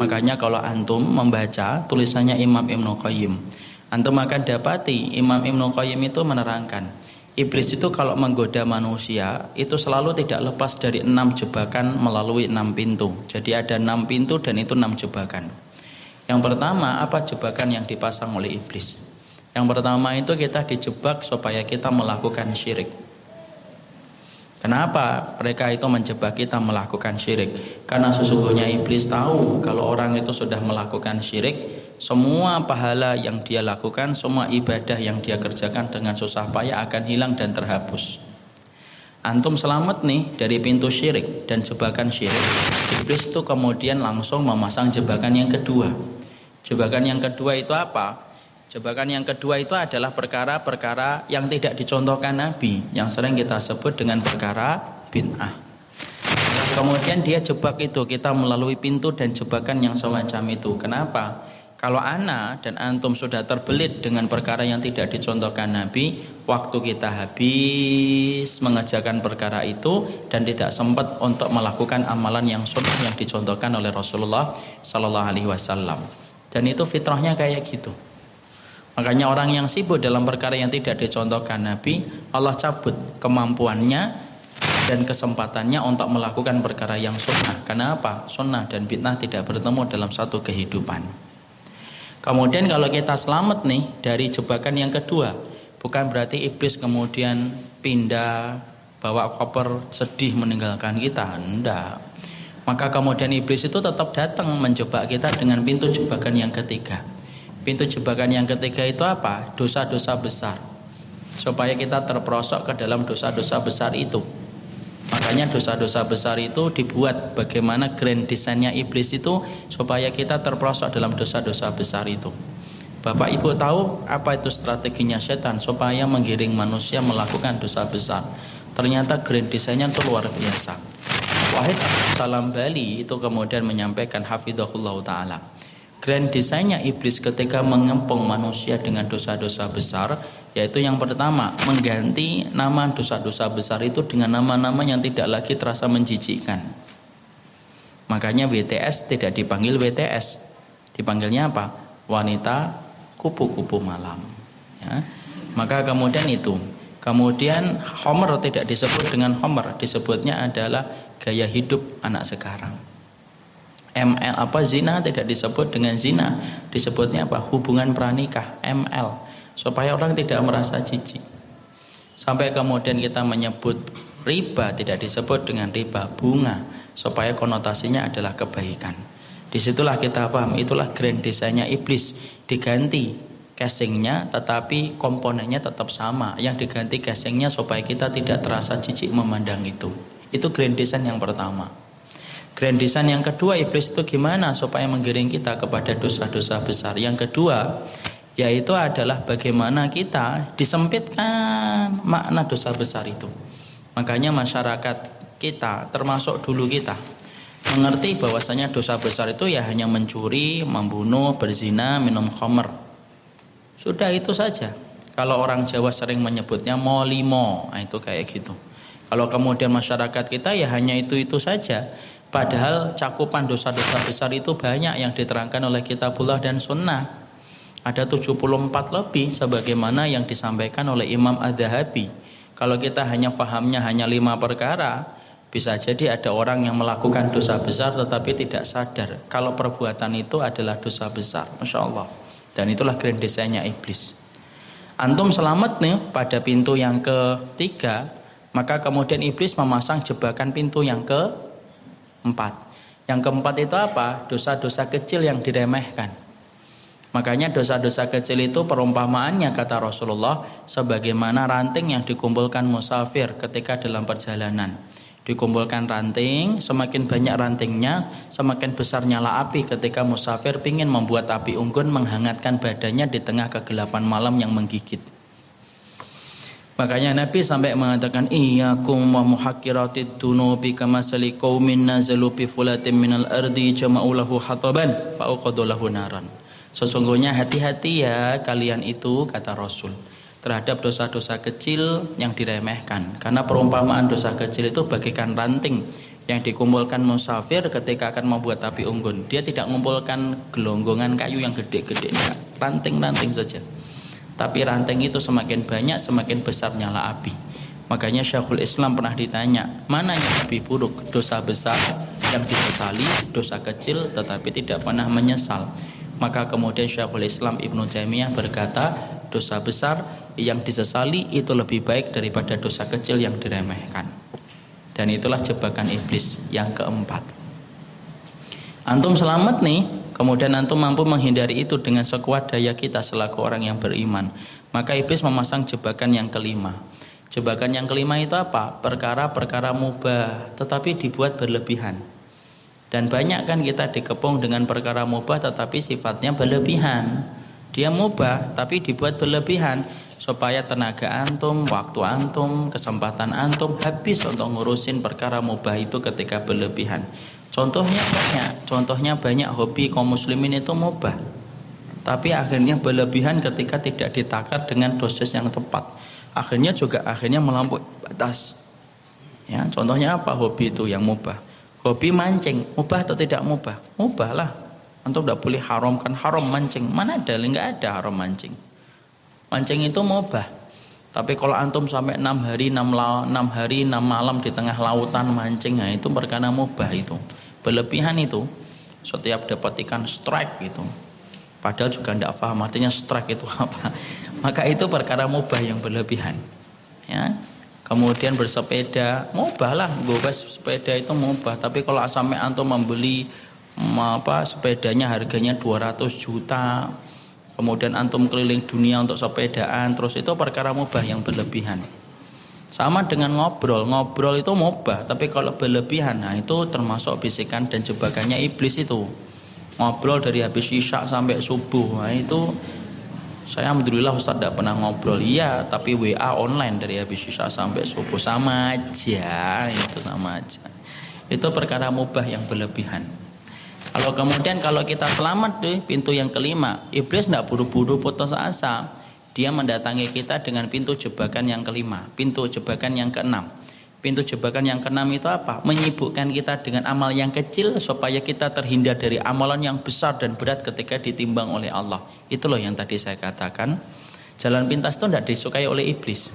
Makanya kalau antum membaca tulisannya Imam Ibnu Qayyim, antum akan dapati Imam Ibnu Qayyim itu menerangkan Iblis itu kalau menggoda manusia itu selalu tidak lepas dari enam jebakan melalui enam pintu. Jadi ada enam pintu dan itu enam jebakan. Yang pertama apa jebakan yang dipasang oleh iblis? Yang pertama itu kita dijebak supaya kita melakukan syirik. Kenapa mereka itu menjebak kita melakukan syirik? Karena sesungguhnya iblis tahu kalau orang itu sudah melakukan syirik, semua pahala yang dia lakukan, semua ibadah yang dia kerjakan dengan susah payah akan hilang dan terhapus. Antum selamat nih dari pintu syirik dan jebakan syirik. Iblis itu kemudian langsung memasang jebakan yang kedua. Jebakan yang kedua itu apa? Jebakan yang kedua itu adalah perkara-perkara yang tidak dicontohkan Nabi, yang sering kita sebut dengan perkara bid'ah. Kemudian dia jebak itu kita melalui pintu dan jebakan yang semacam itu. Kenapa? Kalau ana dan antum sudah terbelit dengan perkara yang tidak dicontohkan Nabi, waktu kita habis mengerjakan perkara itu dan tidak sempat untuk melakukan amalan yang sunnah yang dicontohkan oleh Rasulullah Sallallahu Alaihi Wasallam. Dan itu fitrahnya kayak gitu. Makanya orang yang sibuk dalam perkara yang tidak dicontohkan Nabi, Allah cabut kemampuannya dan kesempatannya untuk melakukan perkara yang sunnah. Kenapa? Sunnah dan bid'ah tidak bertemu dalam satu kehidupan. Kemudian kalau kita selamat nih dari jebakan yang kedua, bukan berarti iblis kemudian pindah bawa koper sedih meninggalkan kita, enggak. Maka kemudian iblis itu tetap datang menjebak kita dengan pintu jebakan yang ketiga. Pintu jebakan yang ketiga itu apa? Dosa-dosa besar. Supaya kita terperosok ke dalam dosa-dosa besar itu. Makanya dosa-dosa besar itu dibuat bagaimana grand desainnya iblis itu supaya kita terperosok dalam dosa-dosa besar itu. Bapak Ibu tahu apa itu strateginya setan supaya menggiring manusia melakukan dosa besar. Ternyata grand desainnya itu luar biasa. Wahid Salam Bali itu kemudian menyampaikan hafidhahullah taala Grand desainnya iblis ketika mengempung manusia dengan dosa-dosa besar yaitu yang pertama mengganti nama dosa-dosa besar itu dengan nama-nama yang tidak lagi terasa menjijikkan. Makanya WTS tidak dipanggil WTS, dipanggilnya apa? Wanita kupu-kupu malam. Ya. Maka kemudian itu, kemudian Homer tidak disebut dengan Homer, disebutnya adalah gaya hidup anak sekarang. ML apa? Zina tidak disebut dengan zina. Disebutnya apa? Hubungan pranikah ML supaya orang tidak merasa jijik. Sampai kemudian kita menyebut riba tidak disebut dengan riba bunga. Supaya konotasinya adalah kebaikan. Di situlah kita paham itulah grand desainnya iblis. Diganti casingnya tetapi komponennya tetap sama. Yang diganti casingnya supaya kita tidak terasa jijik memandang itu. Itu grand design yang pertama Grand design yang kedua iblis itu gimana supaya menggiring kita kepada dosa-dosa besar. Yang kedua yaitu adalah bagaimana kita disempitkan makna dosa besar itu. Makanya masyarakat kita termasuk dulu kita mengerti bahwasanya dosa besar itu ya hanya mencuri, membunuh, berzina, minum khamr. Sudah itu saja. Kalau orang Jawa sering menyebutnya molimo, nah itu kayak gitu. Kalau kemudian masyarakat kita ya hanya itu-itu saja. Padahal cakupan dosa-dosa besar itu banyak yang diterangkan oleh kitabullah dan sunnah. Ada 74 lebih sebagaimana yang disampaikan oleh Imam Ad-Dahabi. Kalau kita hanya fahamnya hanya lima perkara, bisa jadi ada orang yang melakukan dosa besar tetapi tidak sadar kalau perbuatan itu adalah dosa besar. Masya Allah. Dan itulah grand desainnya iblis. Antum selamat nih pada pintu yang ketiga, maka kemudian iblis memasang jebakan pintu yang ke Empat. Yang keempat itu apa? Dosa-dosa kecil yang diremehkan. Makanya dosa-dosa kecil itu perumpamaannya kata Rasulullah sebagaimana ranting yang dikumpulkan musafir ketika dalam perjalanan. Dikumpulkan ranting, semakin banyak rantingnya, semakin besar nyala api ketika musafir ingin membuat api unggun menghangatkan badannya di tengah kegelapan malam yang menggigit. Makanya Nabi sampai mengatakan iyyakum wa muhaqqiratid dunubi kama sali qaumin nazalu bi fulatin minal ardi jama'u lahu hataban fa lahu naran. Sesungguhnya hati-hati ya kalian itu kata Rasul. terhadap dosa-dosa kecil yang diremehkan. Karena perumpamaan dosa kecil itu bagikan ranting yang dikumpulkan musafir ketika akan membuat api unggun. Dia tidak mengumpulkan gelonggongan kayu yang gede-gede, ranting-ranting saja. Tapi ranting itu semakin banyak, semakin besar nyala api. Makanya Syekhul Islam pernah ditanya, mana yang lebih buruk, dosa besar yang disesali, dosa kecil tetapi tidak pernah menyesal. Maka kemudian Syekhul Islam Ibnu Taimiyah berkata, dosa besar yang disesali itu lebih baik daripada dosa kecil yang diremehkan. Dan itulah jebakan iblis yang keempat. Antum selamat nih, kemudian antum mampu menghindari itu dengan sekuat daya kita selaku orang yang beriman. Maka iblis memasang jebakan yang kelima. Jebakan yang kelima itu apa? Perkara-perkara mubah tetapi dibuat berlebihan. Dan banyak kan kita dikepung dengan perkara mubah tetapi sifatnya berlebihan. Dia mubah tapi dibuat berlebihan supaya tenaga antum, waktu antum, kesempatan antum habis untuk ngurusin perkara mubah itu ketika berlebihan. Contohnya banyak, contohnya banyak hobi kaum muslimin itu mubah. Tapi akhirnya berlebihan ketika tidak ditakar dengan dosis yang tepat akhirnya juga akhirnya melampaui batas. Ya, contohnya apa hobi itu yang mubah? Hobi mancing, mubah atau tidak mubah? Mubah lah. Antum tidak boleh haramkan haram mancing. Mana ada? Enggak ada haram mancing. Mancing itu mubah. Tapi kalau antum sampai enam hari, enam, enam hari, enam malam di tengah lautan mancing, nah itu perkara mubah itu. Berlebihan itu. Setiap dapat ikan strike gitu. Padahal juga tidak paham artinya strike itu apa maka itu perkara mubah yang berlebihan ya kemudian bersepeda mubah lah bebas sepeda itu mubah tapi kalau sampai antum membeli apa sepedanya harganya 200 juta kemudian antum keliling dunia untuk sepedaan terus itu perkara mubah yang berlebihan sama dengan ngobrol. Ngobrol itu mubah tapi kalau berlebihan nah itu termasuk bisikan dan jebakannya iblis itu. Ngobrol dari habis isya sampai subuh nah itu saya alhamdulillah Ustaz tidak pernah ngobrol. Iya tapi WA online dari habis sisa sampai subuh. Sama aja itu sama aja. Itu perkara mubah yang berlebihan. Kalau kemudian kalau kita selamat deh pintu yang kelima iblis tidak buru-buru putus asa dia mendatangi kita dengan pintu jebakan yang kelima pintu jebakan yang keenam Pintu jebakan yang keenam itu apa? Menyibukkan kita dengan amal yang kecil supaya kita terhindar dari amalan yang besar dan berat ketika ditimbang oleh Allah. Itu loh yang tadi saya katakan. Jalan pintas itu tidak disukai oleh iblis.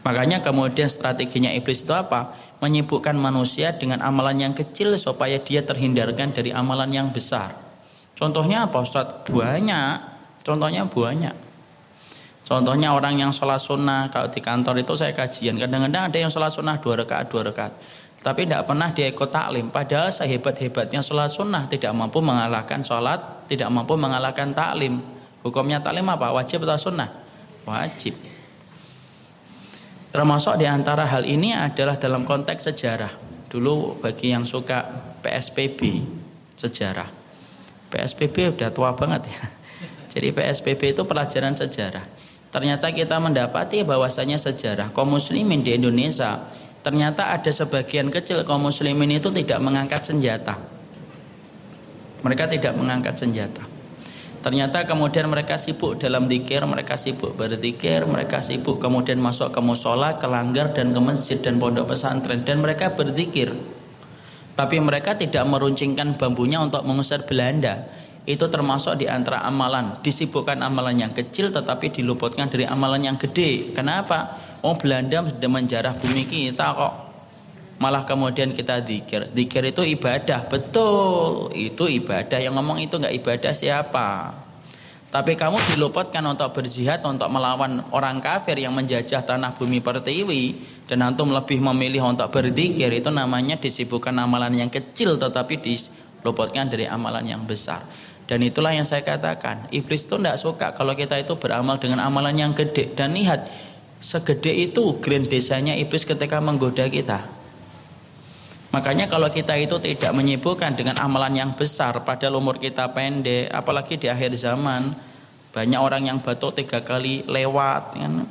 Makanya kemudian strateginya iblis itu apa? Menyibukkan manusia dengan amalan yang kecil supaya dia terhindarkan dari amalan yang besar. Contohnya apa Ustaz? Banyak. Contohnya banyak. Contohnya orang yang sholat sunnah kalau di kantor itu saya kajian. Kadang-kadang ada yang sholat sunnah dua rakaat dua rakaat. Tapi tidak pernah dia ikut taklim. Padahal sehebat-hebatnya sholat sunnah tidak mampu mengalahkan sholat tidak mampu mengalahkan taklim. Hukumnya taklim apa? Wajib atau sunnah? Wajib. Termasuk di antara hal ini adalah dalam konteks sejarah. Dulu bagi yang suka PSPB sejarah. PSPB udah tua banget ya. Jadi PSPB itu pelajaran sejarah ternyata kita mendapati bahwasanya sejarah kaum muslimin di Indonesia ternyata ada sebagian kecil kaum muslimin itu tidak mengangkat senjata. Mereka tidak mengangkat senjata. Ternyata kemudian mereka sibuk dalam dikir, mereka sibuk berzikir, mereka sibuk kemudian masuk ke musola, ke langgar dan ke masjid dan pondok pesantren dan mereka berzikir. Tapi mereka tidak meruncingkan bambunya untuk mengusir Belanda itu termasuk di antara amalan. Disibukkan amalan yang kecil tetapi diluputkan dari amalan yang gede. Kenapa? Oh Belanda sudah menjarah bumi kita kok. Malah kemudian kita dikir dikir itu ibadah. Betul. Itu ibadah. Yang ngomong itu nggak ibadah siapa? Tapi kamu diluputkan untuk berjihad untuk melawan orang kafir yang menjajah tanah bumi pertiwi dan antum lebih memilih untuk berzikir itu namanya disibukkan amalan yang kecil tetapi diluputkan dari amalan yang besar dan itulah yang saya katakan, iblis itu tidak suka kalau kita itu beramal dengan amalan yang gede. Dan lihat, segede itu grand desanya iblis ketika menggoda kita. Makanya kalau kita itu tidak menyibukkan dengan amalan yang besar pada umur kita pendek, apalagi di akhir zaman, banyak orang yang batuk tiga kali lewat, kan?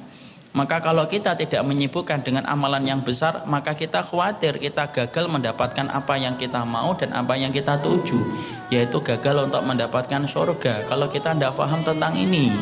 Maka kalau kita tidak menyibukkan dengan amalan yang besar, maka kita khawatir kita gagal mendapatkan apa yang kita mau dan apa yang kita tuju, yaitu gagal untuk mendapatkan surga. Kalau kita tidak paham tentang ini.